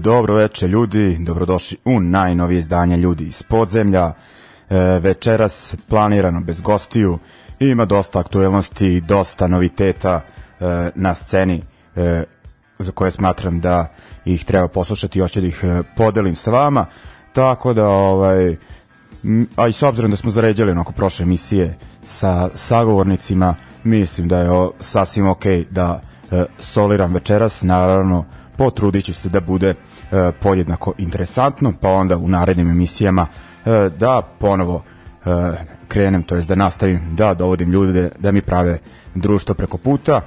Dobro veče ljudi, dobrodošli u najnovije izdanje ljudi iz podzemlja. E, večeras planirano bez gostiju, ima dosta aktuelnosti i dosta noviteta e, na sceni e, za koje smatram da ih treba poslušati i hoću da ih e, podelim sa vama. Tako da, ovaj, a i s obzirom da smo zaređali onako prošle emisije sa sagovornicima, mislim da je o, sasvim ok da e, soliram večeras, naravno potrudit ću se da bude e, podjednako interesantno, pa onda u narednim emisijama e, da ponovo e, krenem, to jest da nastavim da dovodim ljude da mi prave društvo preko puta.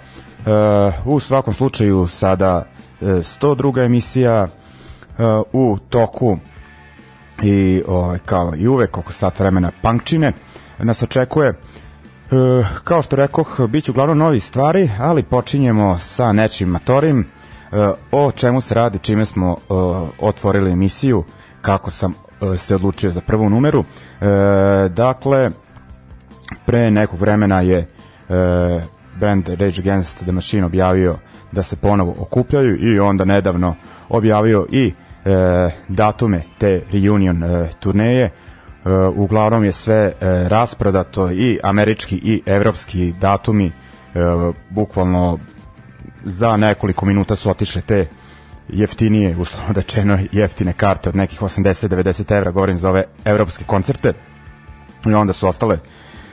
U svakom slučaju sada e, 102. emisija u toku i ovaj, kao i uvek oko sat vremena punkčine nas očekuje kao što rekoh bit će uglavnom novi stvari ali počinjemo sa nečim matorim o čemu se radi, čime smo otvorili emisiju, kako sam se odlučio za prvu numeru. Dakle, pre nekog vremena je band Rage Against the Machine objavio da se ponovo okupljaju i onda nedavno objavio i datume te reunion turneje. Uglavnom je sve rasprodato i američki i evropski datumi bukvalno za nekoliko minuta su otišle te jeftinije, uslovno rečeno jeftine karte od nekih 80-90 evra, govorim za ove evropske koncerte. I onda su ostale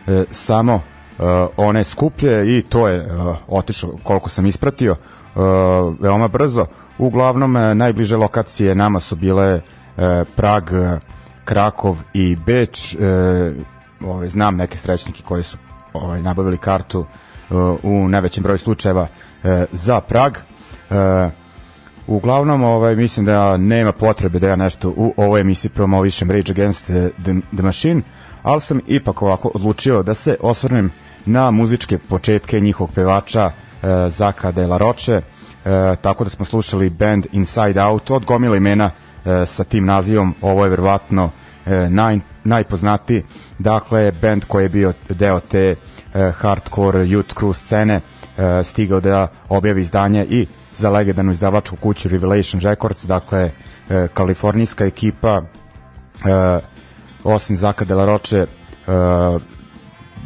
e, samo e, one skuplje i to je e, otišlo koliko sam ispratio e, veoma brzo. Uglavnom e, najbliže lokacije nama su bile e, Prag, Krakov i Beč e, ove, znam neke srećnike koji su ovaj, nabavili kartu e, u najvećem broju slučajeva e, za Prag. E, uglavnom, ovaj, mislim da nema potrebe da ja nešto u ovoj emisiji promovišem Rage Against the, the Machine, ali sam ipak ovako odlučio da se osvrnem na muzičke početke njihovog pevača e, Zaka de la Roche, e, tako da smo slušali band Inside Out od gomila imena e, sa tim nazivom, ovo je verovatno e, naj, najpoznatiji. Dakle, band koji je bio deo te e, hardcore youth crew scene e, stigao da objavi izdanje i za legendarnu izdavačku kuću Revelation Records, dakle, e, kalifornijska ekipa e, osim Zaka Delaroče e,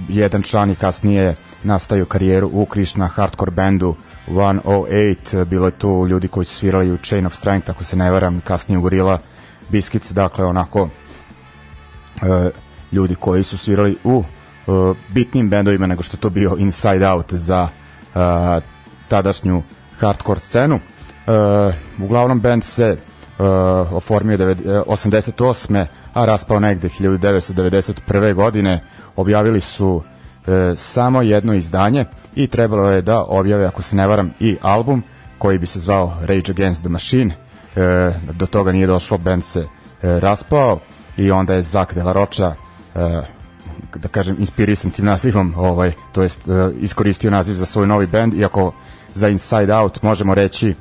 jedan član i kasnije nastaju karijeru u Krišna hardcore bandu 108, bilo je tu ljudi koji su svirali u Chain of Strength, ako se ne varam, kasnije u Gorilla Biscuits, dakle onako e, ljudi koji su svirali u e, bitnim bendovima nego što to bio Inside Out za e, tadašnju hardcore scenu. E, uglavnom band se uh, oformio 88. a raspao negde 1991. godine. Objavili su uh, samo jedno izdanje i trebalo je da objave, ako se ne varam, i album koji bi se zvao Rage Against the Machine. Uh, do toga nije došlo, band se uh, raspao i onda je Zak de la Rocha uh, da kažem inspirisan tim nazivom ovaj to jest uh, iskoristio naziv za svoj novi bend iako za Inside Out možemo reći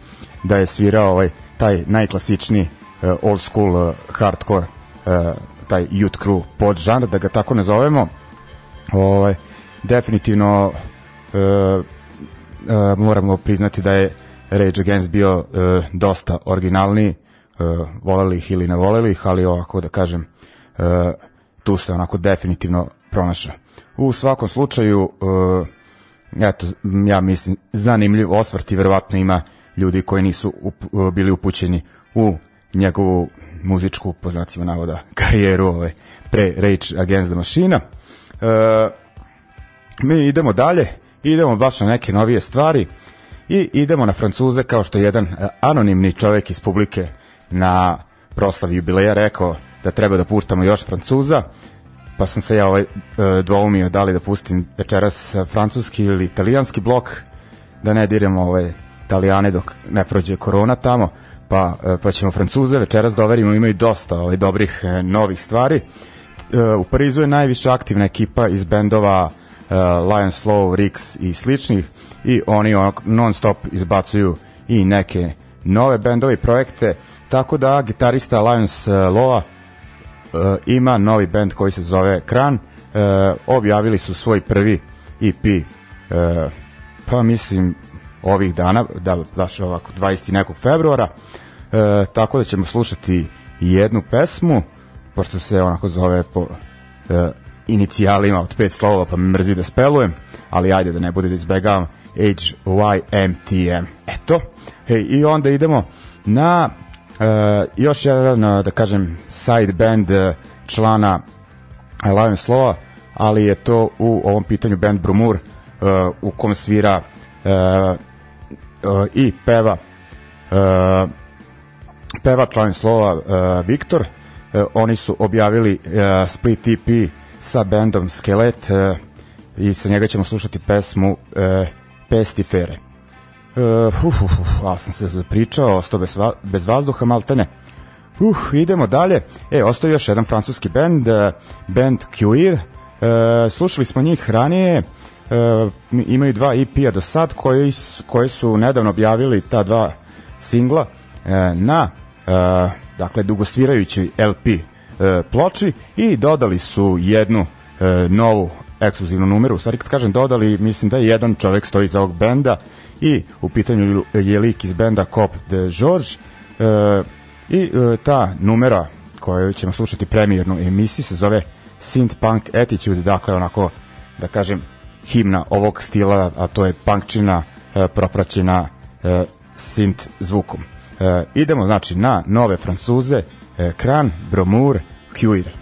da je svirao ovaj taj najklasičniji uh, old school uh, hardcore uh, taj youth crew pod žanr da ga tako nazovemo. Ovaj definitivno uh, uh, moramo priznati da je Rage Against bio uh, dosta originalniji uh, voleli ih ili ne voleli ih ali ovako da kažem uh, tu se onako definitivno pronašao u svakom slučaju uh, eto, ja mislim, zanimljiv osvrt i verovatno ima ljudi koji nisu up, bili upućeni u njegovu muzičku, po znacima navoda, karijeru ovaj, pre Rage Against the Machine. E, mi idemo dalje, idemo baš na neke novije stvari i idemo na Francuze kao što je jedan anonimni čovek iz publike na proslavi jubileja rekao da treba da puštamo još Francuza pa sam se ja ovaj, dvoumio da li da pustim večeras francuski ili italijanski blok, da ne diremo ovaj, italijane dok ne prođe korona tamo, pa, pa ćemo francuze večeras doverimo, imaju dosta ovaj, dobrih novih stvari. U Parizu je najviše aktivna ekipa iz bendova Lion Slow, Rix i sličnih i oni non stop izbacuju i neke nove bendove i projekte, tako da gitarista Lions Loa uh, ima novi band koji se zove Kran. Uh, objavili su svoj prvi EP uh, pa mislim ovih dana, da baš ovako 20. nekog februara. Tako da ćemo slušati jednu pesmu, pošto se onako zove po inicijalima od pet slova, pa me mrzi da spelujem, ali ajde da ne bude da izbegavam HYMTM. Eto, hej, i onda idemo na još jedan, da kažem, side band člana Lion Slova, ali je to u ovom pitanju band Brumur, u kom svira i peva peva Lion Slova Viktor. Oni su objavili split EP sa bandom Skelet i sa njega ćemo slušati pesmu Pestifere. Uh, uh, uh, uh, sam se zapričao, ostao bez, va, bez vazduha, maltene. Uh, idemo dalje. E, ostao još jedan francuski band, uh, band Cuir. Uh, slušali smo njih ranije, uh, imaju dva EP-a do sad, koji, koji su nedavno objavili ta dva singla uh, na uh, dakle, dugosvirajući LP uh, ploči i dodali su jednu uh, novu ekskluzivnu numeru. Stvari kad kažem dodali, mislim da je jedan čovek stoji za ovog benda, i u pitanju je lik iz benda Cop de George e, i e, ta numera koju ćemo slušati premijernu emisiju se zove Synth Punk Attitude, dakle onako da kažem himna ovog stila, a to je punkčina e, propraćena e, synth zvukom. E, idemo znači na nove francuze, e, Kran, Bromur, Cuir.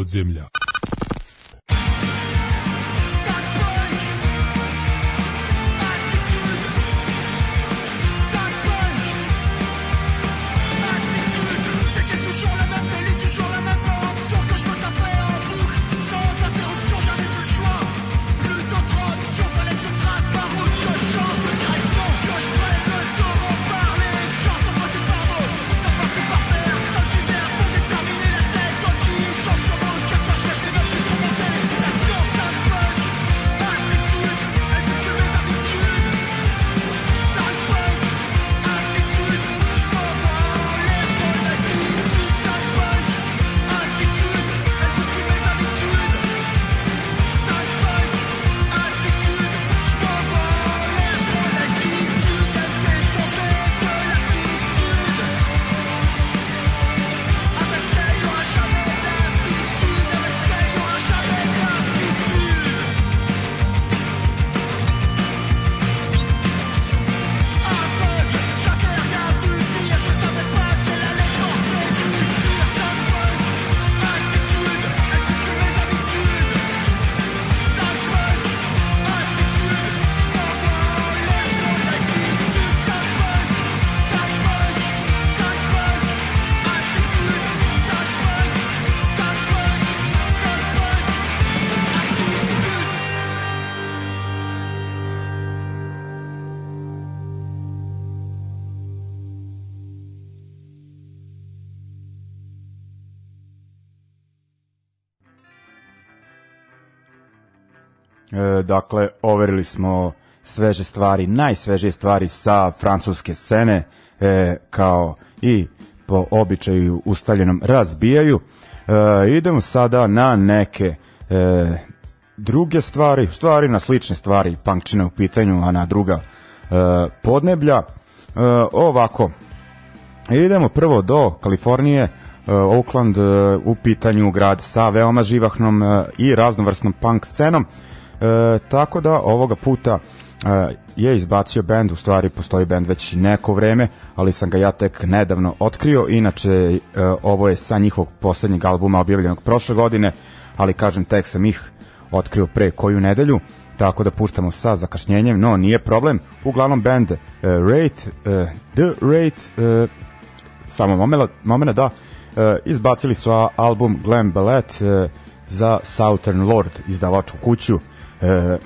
Podzemlja. E, dakle, overili smo sveže stvari, najsvežije stvari sa francuske scene, e, kao i po običaju ustaljenom razbijaju. E, idemo sada na neke e, druge stvari, stvari na slične stvari, punkčine u pitanju, a na druga e, podneblja. E, ovako, idemo prvo do Kalifornije, e, Oakland e, u pitanju grad sa veoma živahnom e, i raznovrsnom punk scenom. Tako da ovoga puta e, je izbacio bend, u stvari postoji bend već neko vreme, ali sam ga ja tek nedavno otkrio, inače e, ovo je sa njihovog poslednjeg albuma objavljenog prošle godine, ali kažem tek sam ih otkrio pre koju nedelju, tako da puštamo sa zakašnjenjem, no nije problem. Uglavnom band uh, Rate, uh, The Rate, uh, samo momena, momena da, uh, izbacili su album Glam Ballet uh, za Southern Lord izdavačku kuću, uh,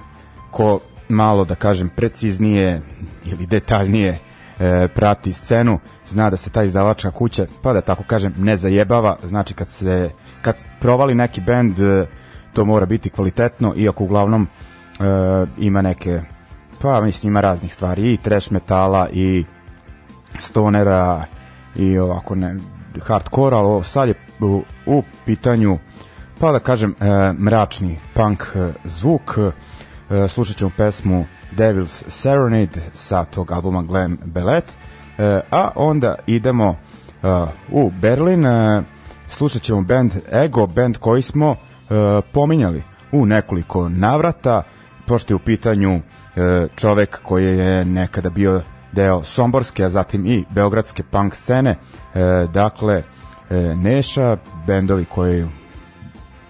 ko malo da kažem preciznije ili detaljnije e, prati scenu, zna da se ta izdavačka kuća, pa da tako kažem, ne zajebava, znači kad se kad provali neki bend e, to mora biti kvalitetno, iako uglavnom e, ima neke pa mislim ima raznih stvari i trash metala i stonera i ovako ne hardcore, ali sad je u, u pitanju pa da kažem e, mračni punk e, zvuk. E, slušat ćemo pesmu Devil's Serenade sa tog albuma Glam Ballet. E, a onda idemo u Berlin. Slušat ćemo band Ego, band koji smo pominjali u nekoliko navrata pošto je u pitanju čovek koji je nekada bio deo Somborske, a zatim i Beogradske punk scene. Dakle, Neša, bendovi koji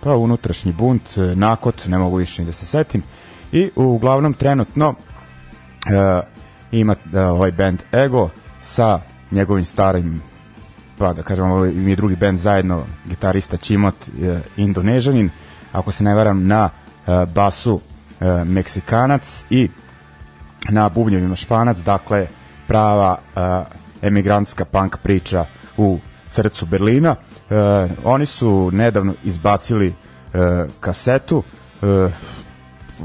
pa unutrašnji bunt, e, nakot, ne mogu više ni da se setim. I uglavnom trenutno e, ima e, ovaj band Ego sa njegovim starim pa da kažem ovaj im je drugi band zajedno gitarista Čimot e, Indonežanin ako se ne varam na e, basu e, Meksikanac i na bubnjevima Španac dakle prava e, emigrantska punk priča u srcu Berlina. E, oni su nedavno izbacili e, kasetu. E,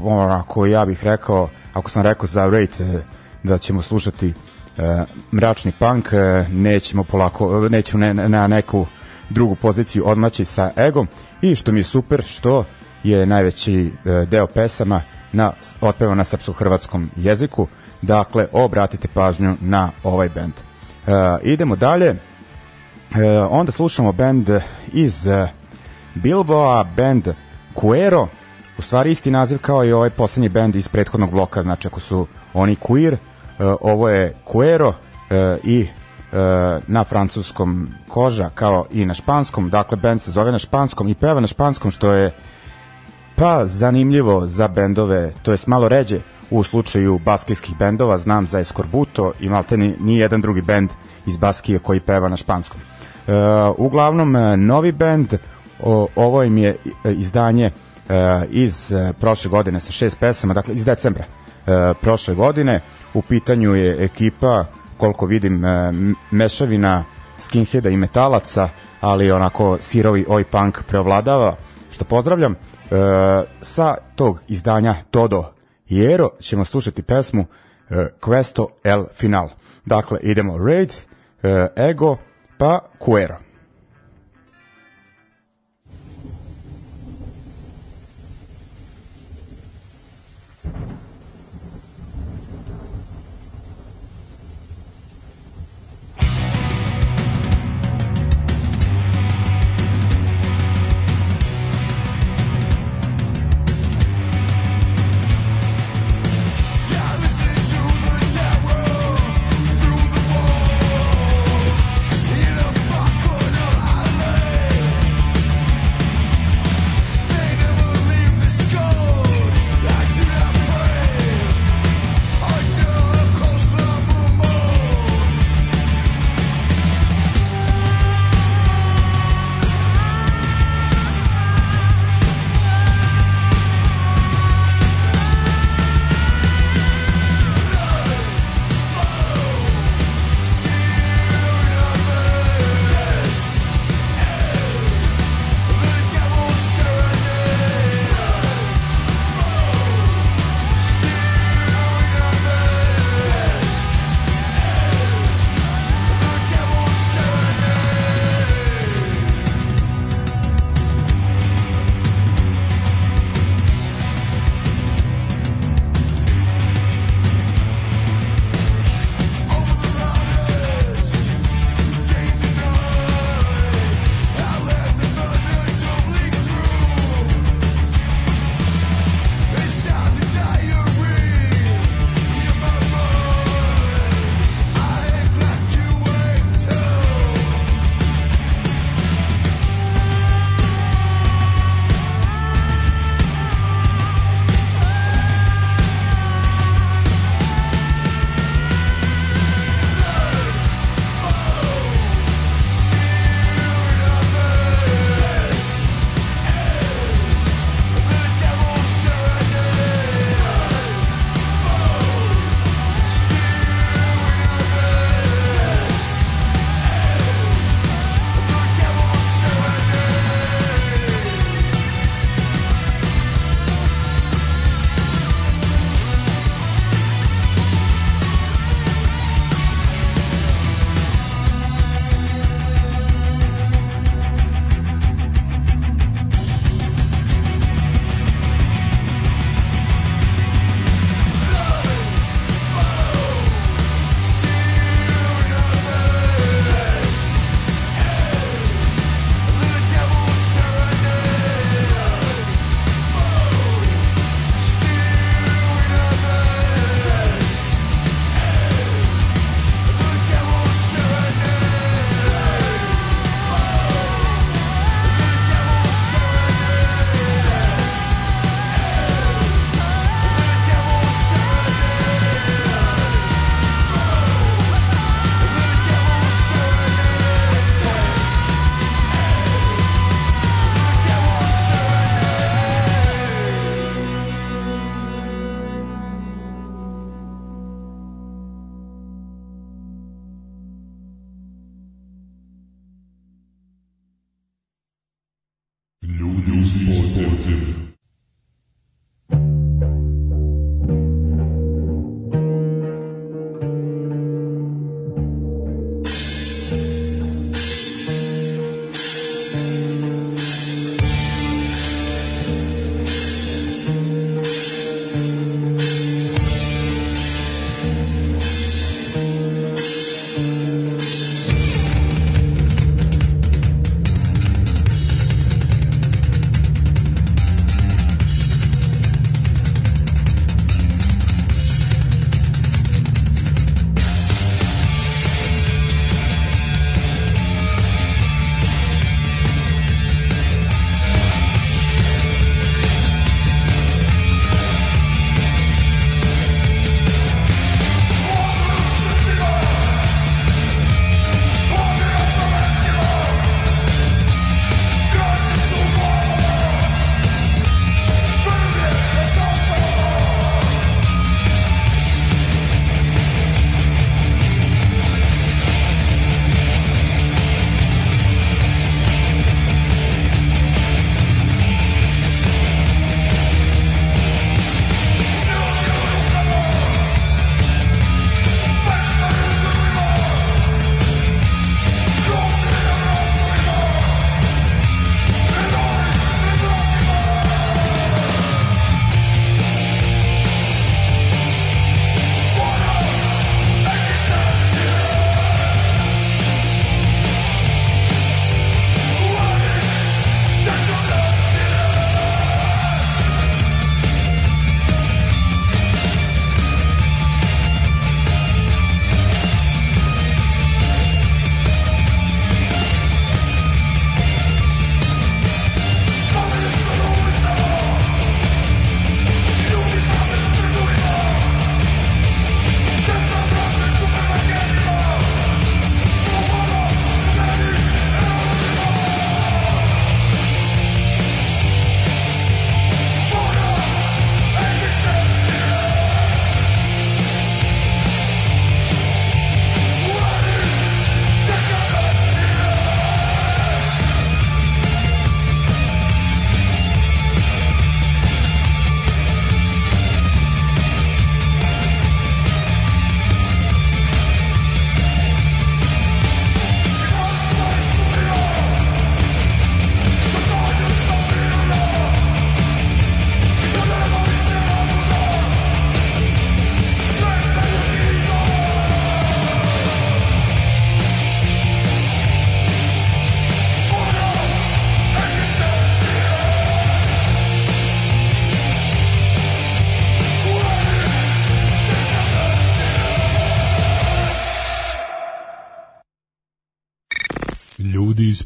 onako ja bih rekao ako sam rekao za Rate e, da ćemo slušati e, mračni punk e, nećemo polako nećemo ne, na neku drugu poziciju odmaći sa egom. I što mi je super što je najveći e, deo pesama na otpeva na srpsko-hrvatskom jeziku. Dakle obratite pažnju na ovaj bend e, idemo dalje. e, onda slušamo bend iz e, Bilboa bend Cuero. U stvari isti naziv kao i ovaj poslednji bend iz prethodnog bloka, znači ako su oni queer, uh, ovo je Quero uh, i na francuskom koža kao i na španskom, dakle bend se zove na španskom i peva na španskom što je pa zanimljivo za bendove, to jest malo ređe u slučaju baskijskih bendova, znam za Escorbuto i malte ni, ni jedan drugi bend iz Baskije koji peva na španskom. Uh, uglavnom, novi bend, o, ovo im je izdanje E, iz e, prošle godine sa šest pesama, dakle iz decembra e, prošle godine. U pitanju je ekipa, koliko vidim, mešavina skinheada i metalaca, ali onako sirovi oj punk preovladava, što pozdravljam. Sa tog izdanja Todo Jero ćemo slušati pesmu Questo el Final. Dakle, idemo Raid, Ego, pa Cuero.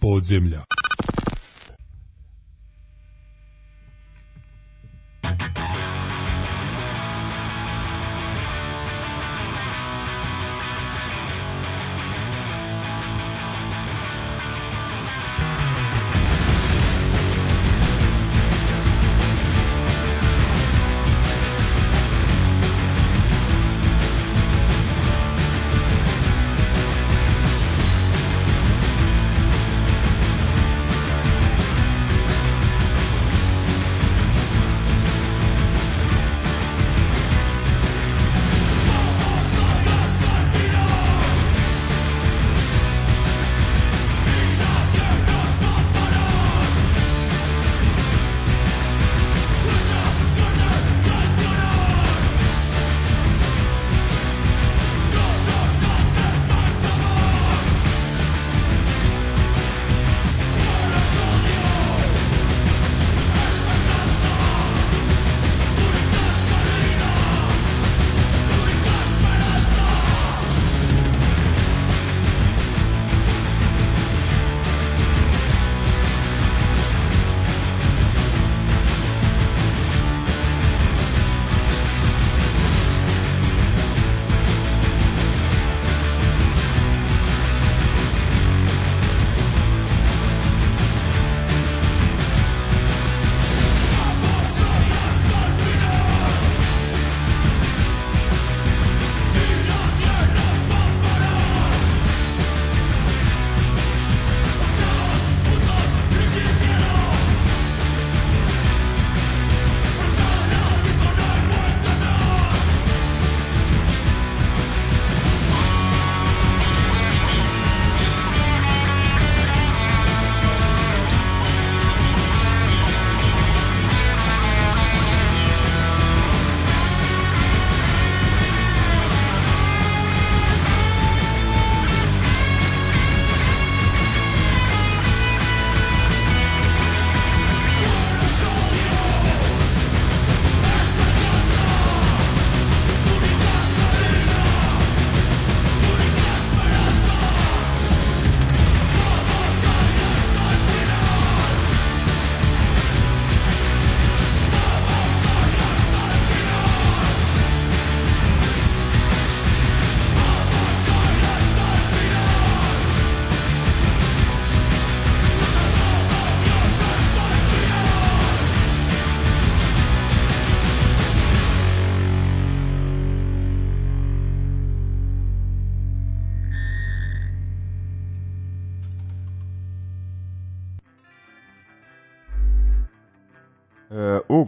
Podzemlja.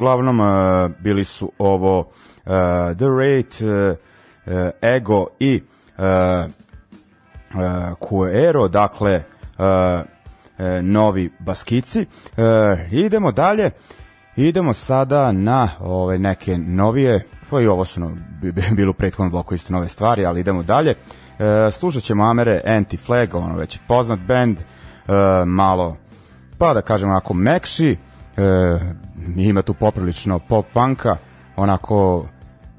Uglavnom e, bili su ovo uh, The Rate, uh, Ego i uh, Cuero, dakle novi baskici. Idemo dalje. Idemo sada na ove neke novije, pa i ovo su no, bilo u prethodnom bloku isto nove stvari, ali idemo dalje. Uh, slušat ćemo Amere Anti-Flag, ono već poznat band, uh, malo, pa da kažem onako mekši, ima tu poprilično pop punka, onako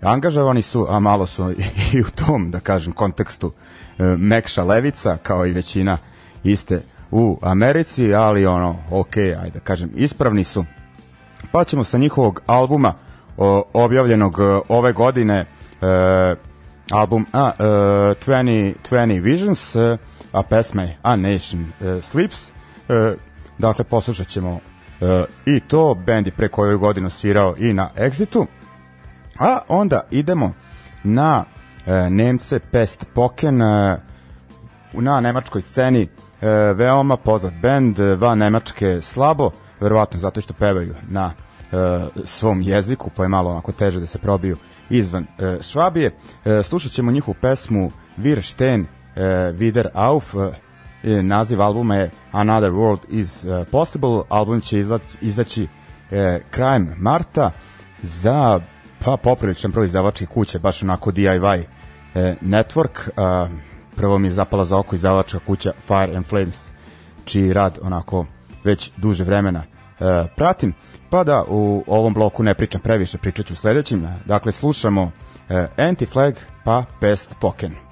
angažovani su, a malo su i u tom, da kažem, kontekstu e, mekša levica, kao i većina iste u Americi, ali ono, ok, ajde da kažem, ispravni su. Pa ćemo sa njihovog albuma o, objavljenog e, ove godine e, album a, e, 20, 20 Visions e, a pesma je A Nation e, Sleeps e, dakle poslušat ćemo i to bend je pre koju godinu svirao i na Exitu. A onda idemo na e, Nemce Pest Poken e, na nemačkoj sceni e, veoma poznat bend e, van Nemačke slabo verovatno zato što pevaju na e, svom jeziku pa je malo onako teže da se probiju izvan e, Švabije. E, slušat ćemo njihovu pesmu Wir stehen e, wieder auf e, E, naziv albuma je Another World is uh, Possible. Album će izaći, izaći uh, krajem marta za pa popriličan broj izdavačke kuće, baš onako DIY uh, network. Uh, prvo mi je zapala za oko izdavačka kuća Fire and Flames, čiji rad onako već duže vremena uh, pratim. Pa da u ovom bloku ne pričam previše, pričat ću u sledećim. Dakle, slušamo uh, Anti-Flag pa Pest Poken.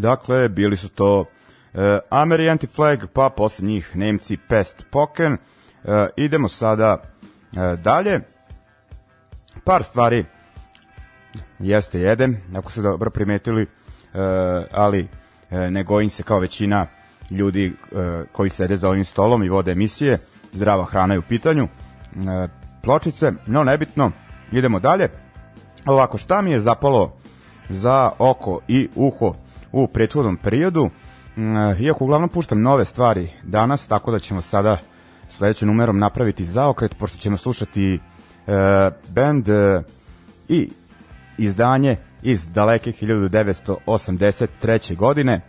Dakle, bili su to e, Ameri Anti-Flag, pa posle njih Nemci Pest Poken. E, idemo sada e, dalje. Par stvari jeste jedan, ako ste dobro primetili, e, ali e, ne gojim se kao većina ljudi e, koji sede za ovim stolom i vode emisije. Zdrava hrana je u pitanju. E, pločice, no nebitno, idemo dalje. Ovako, šta mi je zapalo za oko i uho u prethodnom periodu, mm, iako uglavnom puštam nove stvari danas, tako da ćemo sada sledećim numerom napraviti zaokret, pošto ćemo slušati e, band e, i izdanje iz daleke 1983. godine.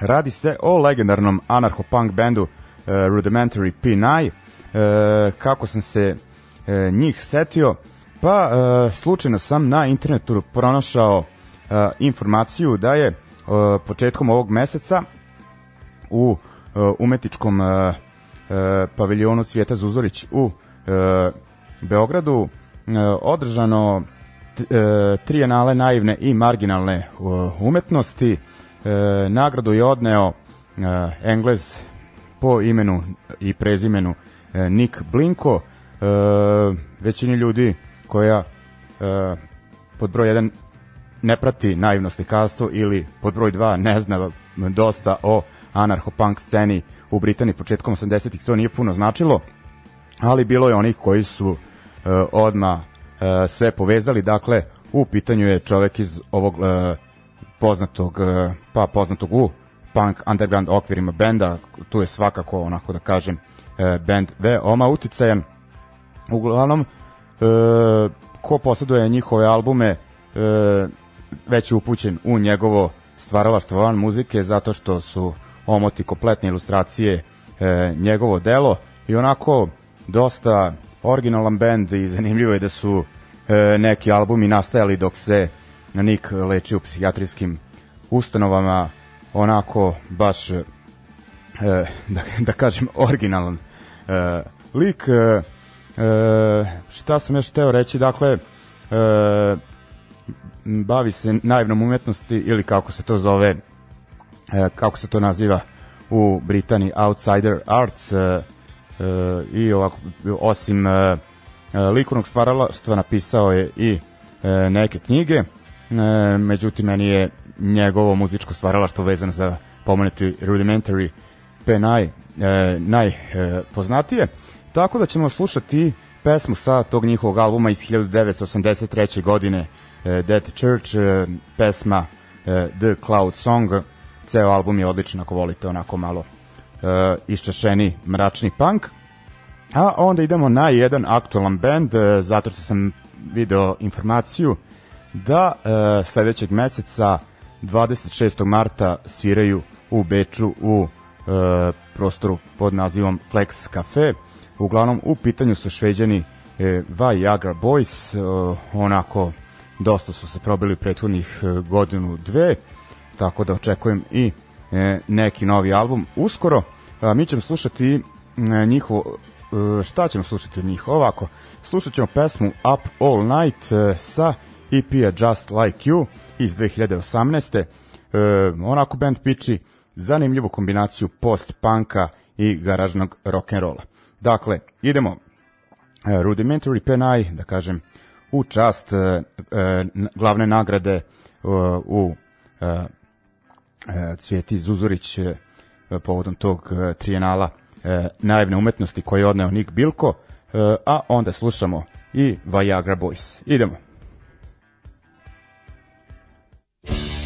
Radi se o legendarnom anarcho-punk bandu e, Rudimentary P9. E, kako sam se e, njih setio? Pa, e, slučajno sam na internetu pronašao e, informaciju da je početkom ovog meseca u e, umetničkom e, paviljonu Cvijeta Zuzorić u Beogradu održano trijenale naivne i marginalne umetnosti. Nagradu je odneo Englez po imenu i prezimenu Nick Blinko. Većini ljudi koja pod broj 1 ne prati naivno slikarstvo ili pod broj 2 ne zna dosta o anarcho-punk sceni u Britaniji početkom 80-ih, to nije puno značilo, ali bilo je onih koji su e, odma e, sve povezali, dakle u pitanju je čovek iz ovog e, poznatog, e, pa poznatog u punk underground okvirima benda, tu je svakako onako da kažem e, band veoma uticajan. Uglavnom, e, ko posjeduje njihove albume e, već upućen u njegovo stvaralaštvo van muzike zato što su omoti kompletne ilustracije e, njegovo delo i onako dosta originalan bend i zanimljivo je da su e, neki albumi nastajali dok se Nik leči u psihijatrijskim ustanovama onako baš e, da, da kažem originalan e, lik. E, e, šta sam još teo reći? Dakle e, bavi se naivnom umetnosti ili kako se to zove e, kako se to naziva u Britaniji Outsider Arts e, e, i ovako osim likovnog stvaralaštva napisao je i neke knjige međutim meni je njegovo muzičko stvaralaštvo vezano za pomenuti Rudimentary Penai najpoznatije tako da ćemo slušati pesmu sa tog njihovog albuma iz 1983. godine Dead Church, e, pesma e, The Cloud Song. Ceo album je odličan ako volite onako malo e, iščašeni mračni punk. A onda idemo na jedan aktualan band, e, zato što sam video informaciju da e, sledećeg meseca 26. marta sviraju u Beču u e, prostoru pod nazivom Flex Cafe. Uglavnom u pitanju su šveđani e, Viagra Boys, e, onako dosta su se probili prethodnih e, godinu dve, tako da očekujem i e, neki novi album uskoro. Mi ćemo slušati e, njihovo, e, šta ćemo slušati njih? Ovako, slušat ćemo pesmu Up All Night sa EP-a Just Like You iz 2018. E, onako band piči zanimljivu kombinaciju post-punka i garažnog rock'n'rolla. Dakle, idemo Rudimentary Penai, da kažem, u čast e, e, glavne nagrade e, u e, e, Cvjeti Zuzurić e, povodom tog e, trijenala e, naivne umetnosti koje je odneo Nik Bilko, e, a onda slušamo i Viagra Boys. Idemo. Up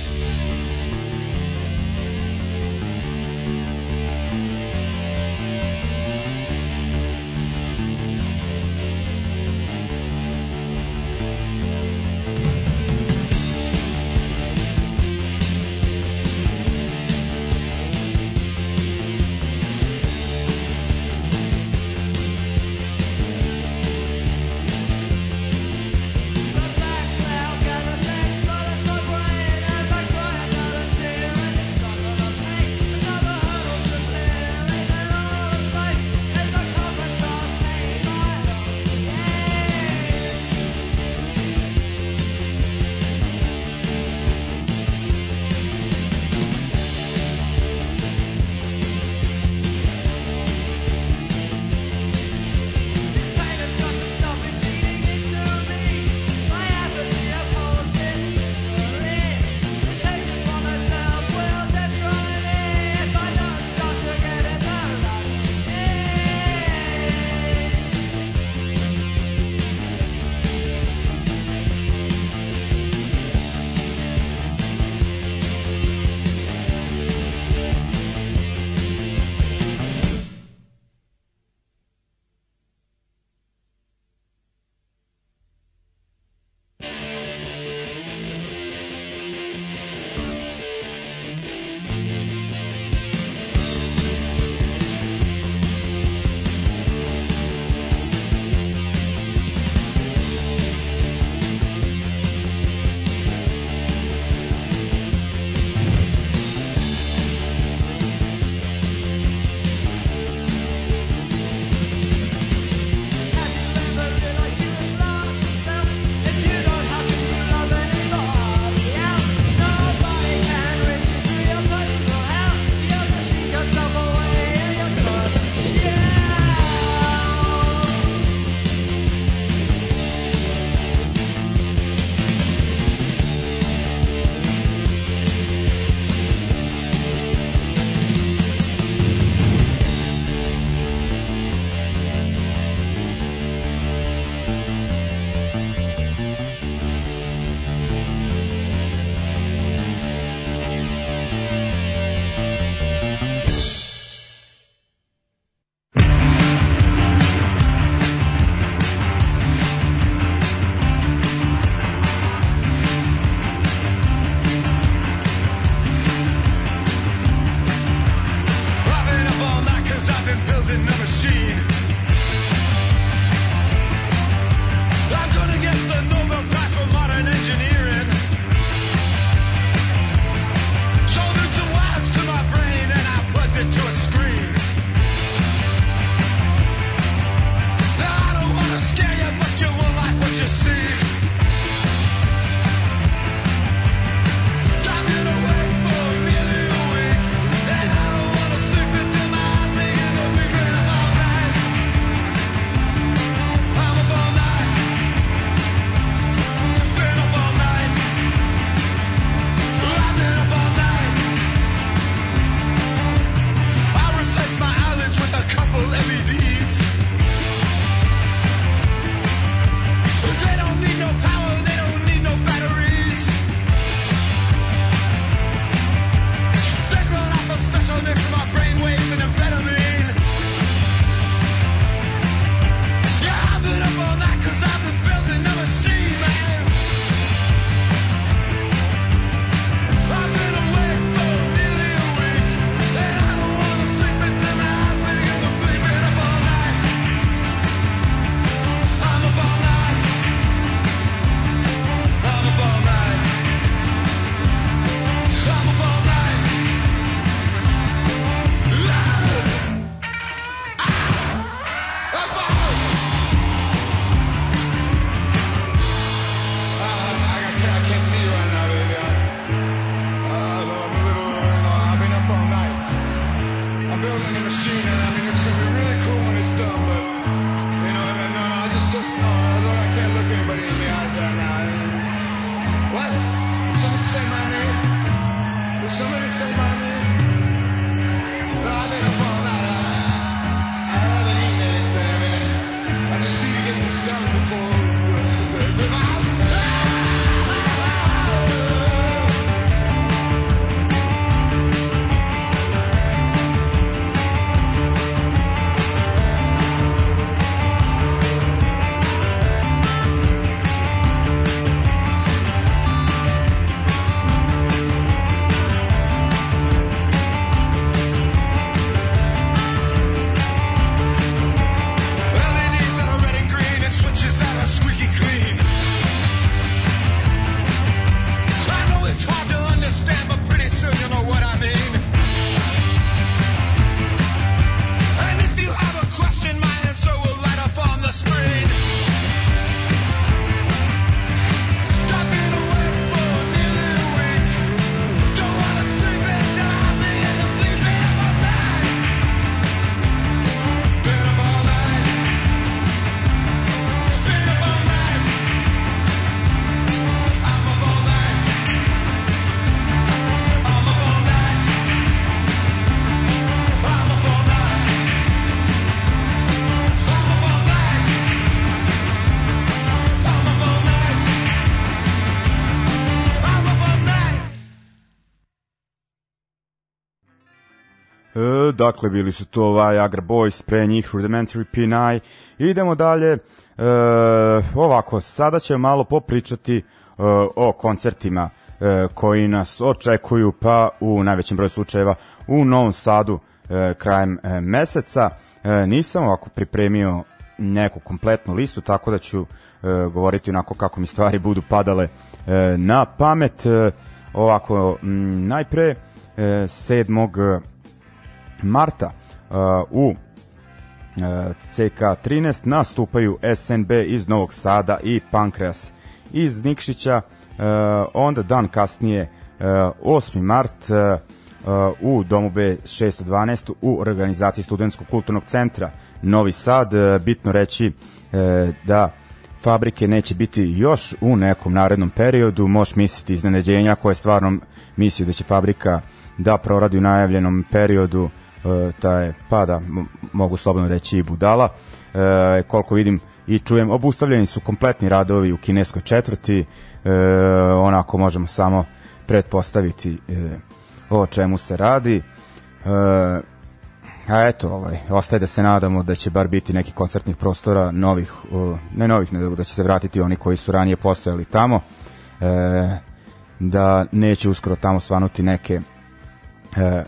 Dakle, bili su to Viagra Boys, pre njih Rudimentary P9. Idemo dalje. E, ovako, sada ćemo malo popričati e, o koncertima e, koji nas očekuju, pa u najvećem broju slučajeva u Novom Sadu e, krajem e, meseca. E, nisam ovako pripremio neku kompletnu listu, tako da ću e, govoriti onako kako mi stvari budu padale e, na pamet. E, ovako, m, najpre e, 7 marta uh, u uh, CK13 nastupaju SNB iz Novog Sada i Pankreas iz Nikšića, uh, onda dan kasnije uh, 8. mart u Domu B 612 u organizaciji Studenskog kulturnog centra Novi Sad. Bitno reći da fabrike neće biti još u nekom narednom periodu, možeš misliti iznenađenja koje stvarno mislio da će fabrika da proradi u najavljenom periodu e, taj, da, mogu slobodno reći i budala. E, koliko vidim i čujem, obustavljeni su kompletni radovi u kineskoj četvrti, e, onako možemo samo pretpostaviti e, o čemu se radi. E, a eto, ovaj, ostaje da se nadamo da će bar biti neki koncertnih prostora novih, o, ne novih, nego da će se vratiti oni koji su ranije postojali tamo, e, da neće uskoro tamo svanuti neke e,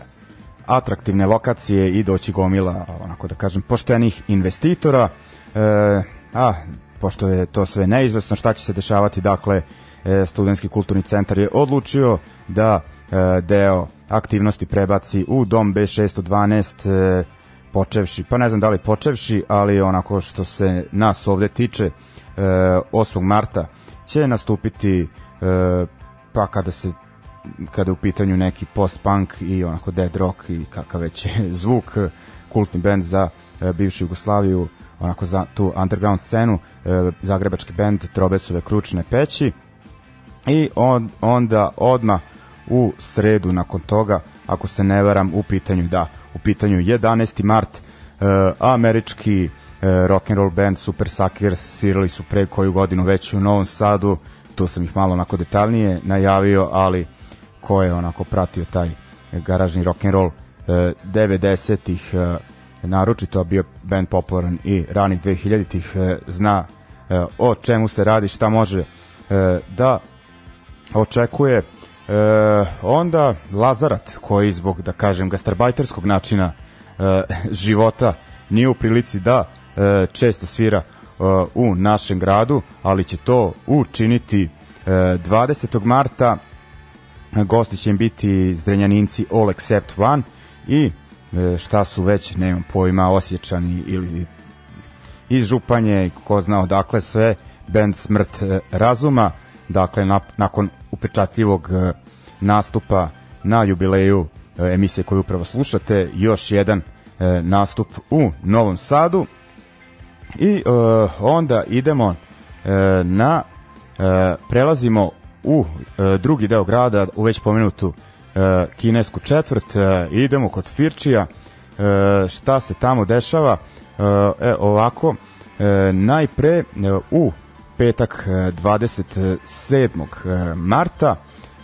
atraktivne lokacije i doći gomila, onako da kažem, poštenih investitora, e, a pošto je to sve neizvesno, šta će se dešavati, dakle, e, Studenski kulturni centar je odlučio da e, deo aktivnosti prebaci u dom B612 e, počevši, pa ne znam da li počevši, ali onako što se nas ovde tiče, e, 8. marta će nastupiti e, pa kada se kada u pitanju neki post-punk i onako dead rock i kakav već je zvuk, kultni band za e, bivšu Jugoslaviju, onako za tu underground scenu, e, zagrebački band Trobesove kručne peći i on, onda odma u sredu nakon toga, ako se ne varam, u pitanju, da, u pitanju 11. mart, e, američki e, rock and roll band Super Suckers svirali su pre koju godinu već u Novom Sadu, tu sam ih malo onako detaljnije najavio, ali ko je onako pratio taj garažni rock and roll 90-ih e, naročito bio band popularan i ranih 2000-ih e, zna e, o čemu se radi, šta može da očekuje onda Lazarat koji zbog da kažem gastarbajterskog načina života nije u prilici da često svira u našem gradu, ali će to učiniti 20. marta gosti će im biti Zrenjaninci All Except One i e, šta su već, nemam pojma, osjećani ili iz Županje, ko zna odakle sve, band Smrt e, razuma, dakle na, nakon upečatljivog e, nastupa na jubileju emisije koju upravo slušate, još jedan nastup u Novom Sadu. I onda idemo na prelazimo u e, drugi deo grada, u već pomenutu e, kinesku četvrt, e, idemo kod Firčija, e, šta se tamo dešava, e, ovako, najpre u petak e, 27. E, marta,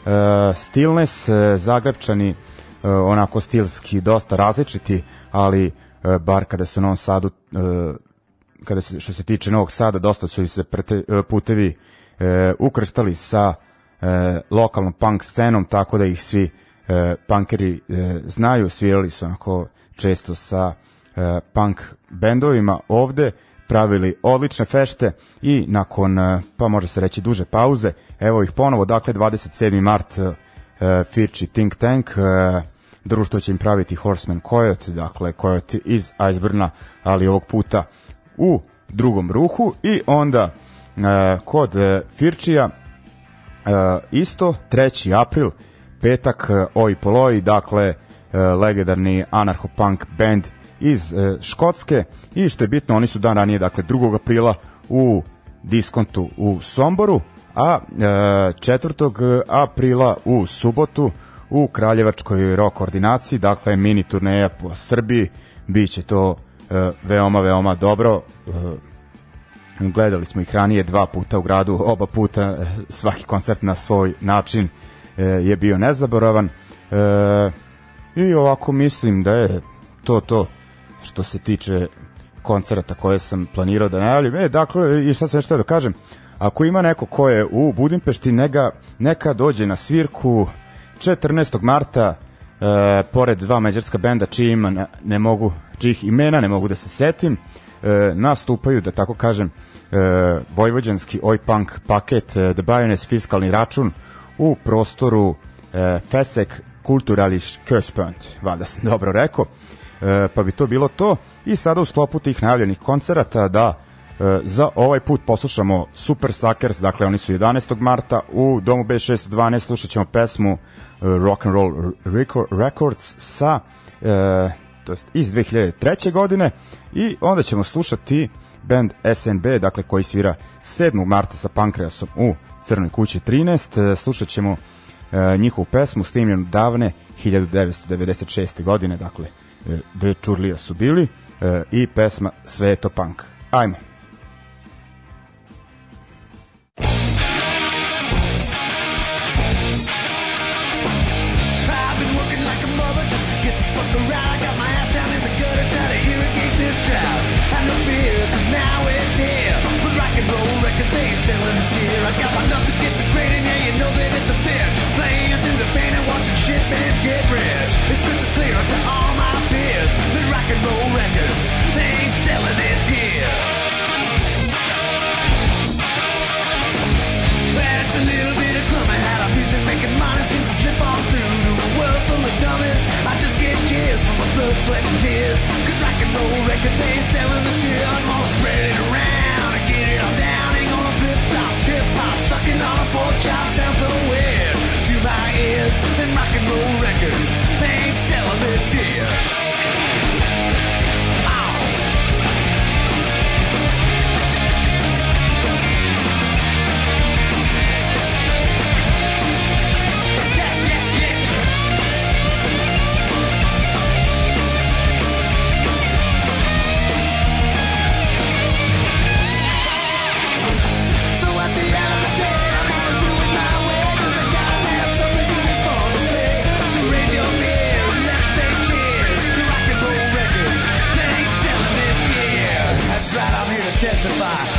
e, Stilnes, Zagrebčani, onako stilski dosta različiti, ali e, bar kada se u Novom Sadu kada se, što se tiče Novog Sada, dosta su se prete, putevi e, ukrštali sa lokalnom punk scenom, tako da ih svi e, punkeri e, znaju, svirali su onako često sa e, punk bendovima ovde, pravili odlične fešte i nakon, e, pa može se reći, duže pauze, evo ih ponovo, dakle 27. mart e, Firči Think Tank, e, društvo će im praviti Horseman Coyote, dakle Coyote iz Iceburna, ali ovog puta u drugom ruhu i onda e, kod e, Firčija E, isto 3. april petak e, Oi Poloi dakle e, legendarni anarcho-punk band iz e, Škotske i što je bitno oni su dan ranije dakle 2. aprila u diskontu u Somboru a e, 4. aprila u subotu u Kraljevačkoj rock koordinaciji dakle mini turneja po Srbiji biće to e, veoma veoma dobro e, gledali smo ih ranije dva puta u gradu, oba puta eh, svaki koncert na svoj način eh, je bio nezaboravan. Eh, I ovako mislim da je to to što se tiče koncerta koje sam planirao da najavljim. E, dakle, i šta sam nešto da kažem, ako ima neko ko je u Budimpešti, nega, neka dođe na svirku 14. marta, e, pored dva mađarska benda čiji ima ne, ne mogu, čijih imena ne mogu da se setim, e, nastupaju, da tako kažem, e, vojvođanski oj punk paket e, The Bioness fiskalni račun u prostoru e, Fesek Kulturališ Köspunt, valjda sam dobro rekao, e, pa bi to bilo to i sada u sklopu tih najavljenih koncerata da e, za ovaj put poslušamo Super Suckers, dakle oni su 11. marta u Domu B612 slušat ćemo pesmu e, Rock and Roll Records sa e, to jest iz 2003. godine i onda ćemo slušati band SNB, dakle koji svira 7. marta sa Pankreasom u Crnoj kući 13. Slušat ćemo e, njihovu pesmu snimljenu davne 1996. godine, dakle The Čurlija su bili e, i pesma Sve je to punk. Ajmo. Sweat and tears. Cause rock and roll records ain't selling the shit. I'm gonna spread it around. And get it all down. Ain't gonna flip flop, hip hop Sucking on a pork chop. Sounds so weird To my ears. And rock and roll records testify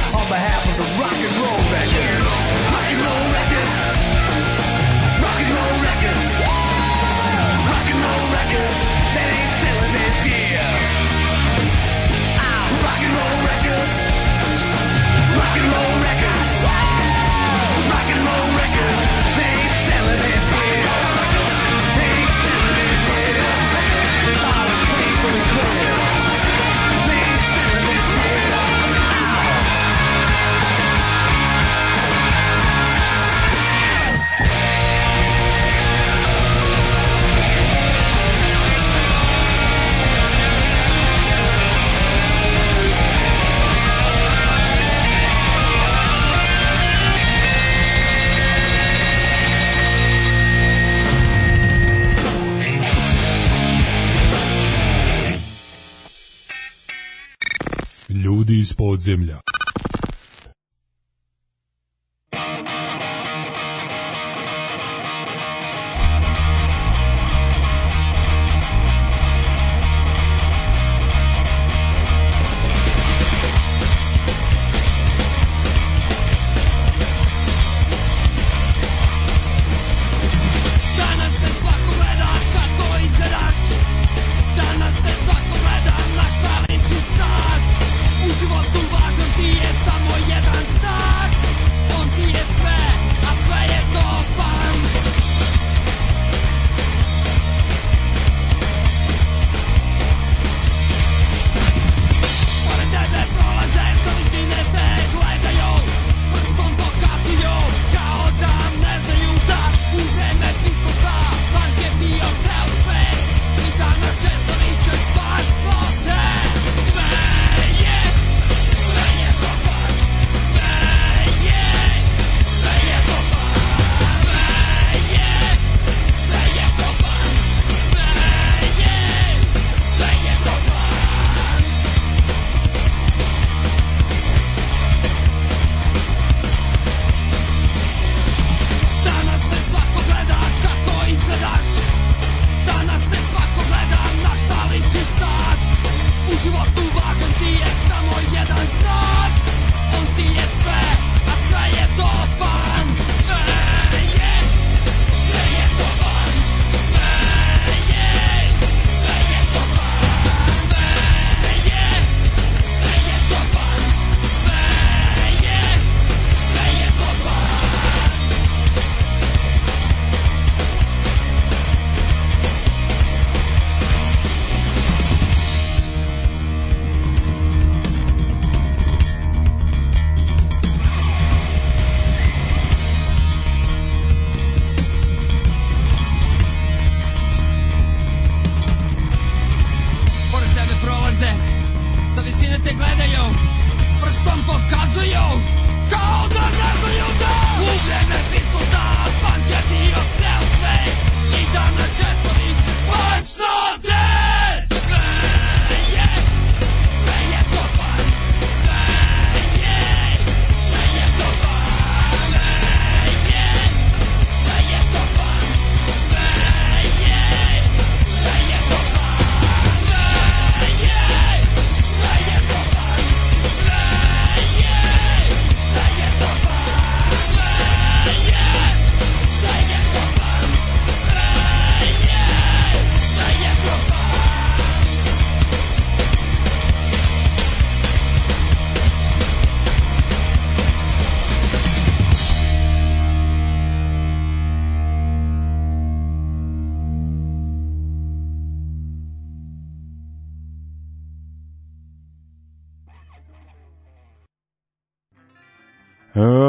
Ljudi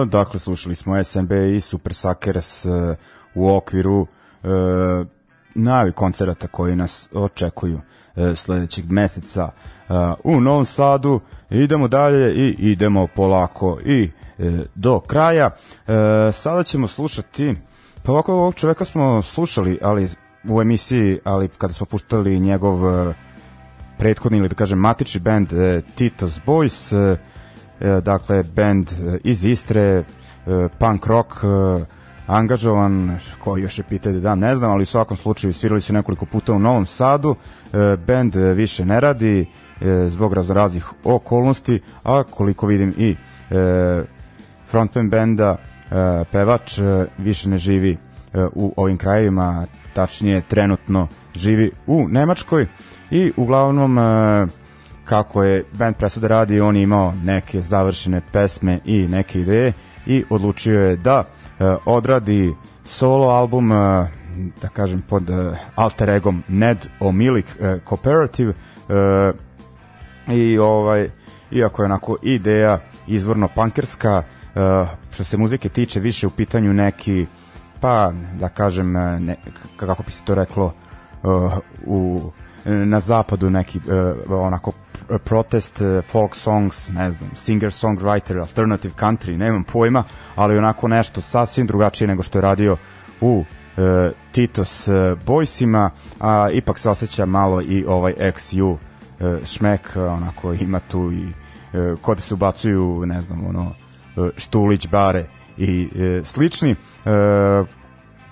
Dakle, slušali smo SMB i Super Suckers e, u okviru e, najavi koncerata koji nas očekuju e, sledećeg meseca e, u Novom Sadu. Idemo dalje i idemo polako i e, do kraja. E, sada ćemo slušati, pa ovako ovog čoveka smo slušali, ali u emisiji, ali kada smo puštali njegov e, prethodni ili da kažem matični band e, Tito's Boys, e, dakle band e, iz Istre, e, punk rock, e, angažovan, koji još je pitanje da ne znam, ali u svakom slučaju svirali su nekoliko puta u Novom Sadu, e, band e, više ne radi e, zbog raznoraznih okolnosti, a koliko vidim i e, frontman benda, e, pevač e, više ne živi e, u ovim krajevima, tačnije trenutno živi u Nemačkoj. I uglavnom e, kako je band presuda radi, on je imao neke završene pesme i neke ideje i odlučio je da e, odradi solo album e, da kažem pod e, alter egom Ned Omilik e, Cooperative e, i ovaj iako je onako ideja izvorno pankerska uh, što se muzike tiče više u pitanju neki pa da kažem eh, ne, kako bi se to reklo uh, u na zapadu neki uh, onako protest uh, folk songs, ne znam, singer songwriter, alternative country, nemam pojma, ali onako nešto sasvim drugačije nego što je radio u uh, Titos uh, Boysima, a ipak se osjeća malo i ovaj XU e, šmek, onako ima tu i e, kod se ubacuju, ne znam, ono, e, štulić, bare i e, slični. E,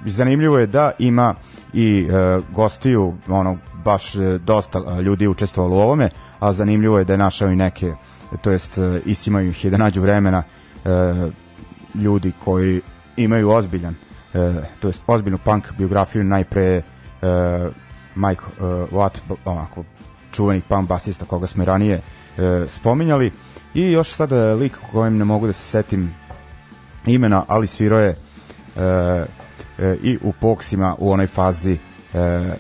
zanimljivo je da ima i e, gostiju, ono, baš e, dosta ljudi učestvovalo u ovome, a zanimljivo je da je našao i neke, to jest e, istimaju ih je da nađu vremena e, ljudi koji imaju ozbiljan, e, to jest ozbiljnu punk biografiju, najpre e, Mike e, Watt, onako, čuveni punk basista koga smo i ranije e, spominjali. I još sada lik kojem ne mogu da se setim imena, ali svirao je e, e, i u Poksima u onoj fazi e,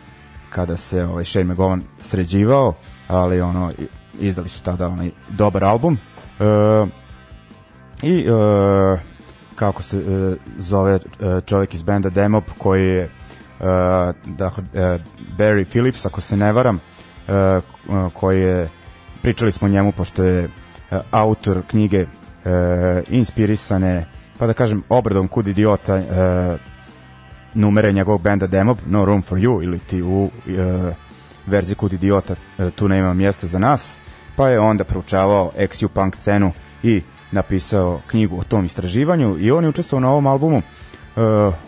kada se ovaj Shane McGowan sređivao, ali ono izdali su tada onaj dobar album. E, I e, kako se e, zove e, čovjek iz benda Demop koji je e, dakle, e, Barry Phillips, ako se ne varam, e, koji je pričali smo njemu pošto je e, autor knjige e, inspirisane pa da kažem obradom kud idiota e, numere njegovog benda Demob No Room for You ili ti u e, verziji kud idiota e, tu nema mjesta za nas pa je onda proučavao XU punk scenu i napisao knjigu o tom istraživanju i on je učestvovao na ovom albumu e,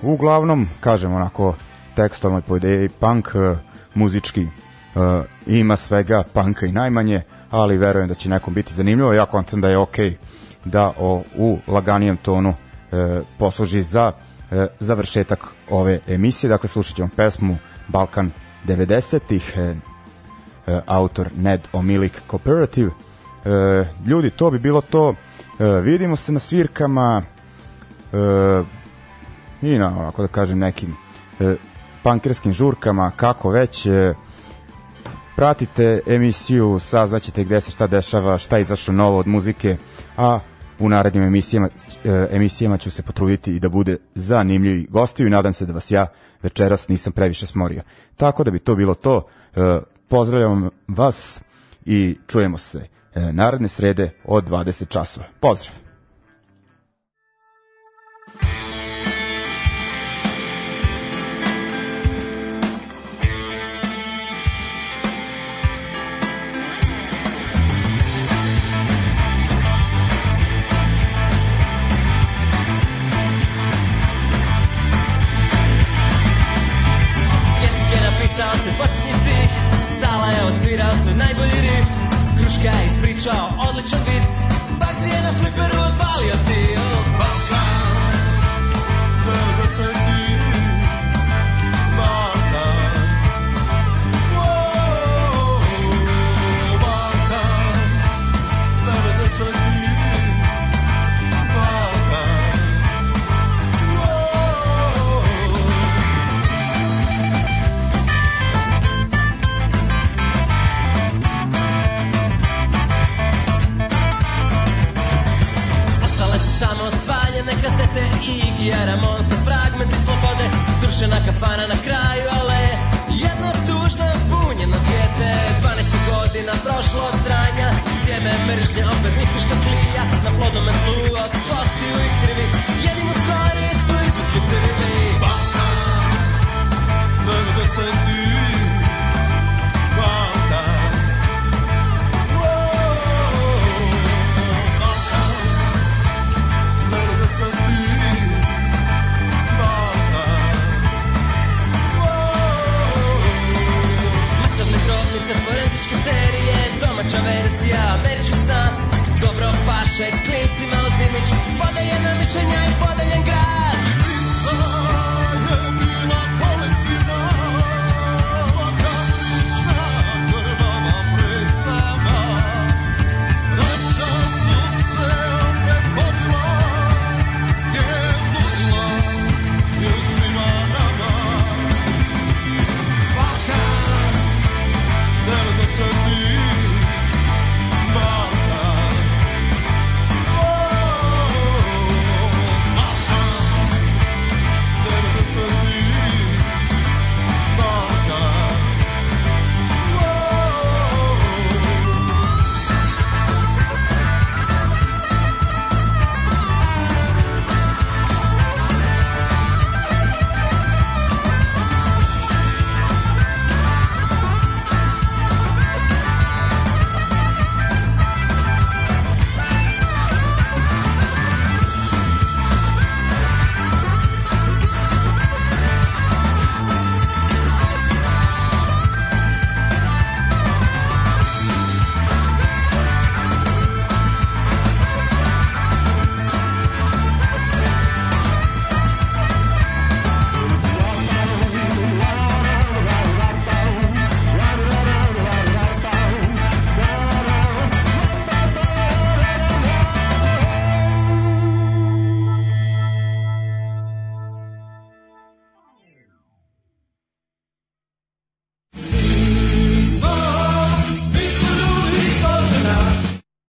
uglavnom kažem onako tekstovno po ideji punk e, muzički uh, ima svega panka i najmanje, ali verujem da će nekom biti zanimljivo. Ja kontam da je ok da o, u laganijem tonu uh, posluži za uh, završetak ove emisije. Dakle, slušat ćemo pesmu Balkan 90-ih, uh, uh, autor Ned Omilik Cooperative. Uh, ljudi, to bi bilo to. Vidimo se na svirkama i na, ako da kažem, nekim pankerskim žurkama, kako već, pratite emisiju, saznaćete gde se šta dešava, šta izašlo novo od muzike, a u narednim emisijama, e, emisijama ću se potruditi i da bude zanimljivi gostiju i nadam se da vas ja večeras nisam previše smorio. Tako da bi to bilo to. E, pozdravljam vas i čujemo se e, naredne srede od 20 časova. Pozdrav! Je ispričao odličan vic. Bugsy je na fliperu odvalio stil Srušena kafana na kraju ale Jedno tužno zbunjeno djete. 12 godina prošlo od sranja Sjeme mržnje opet misli što klija Na plodnom tlu od kostiju i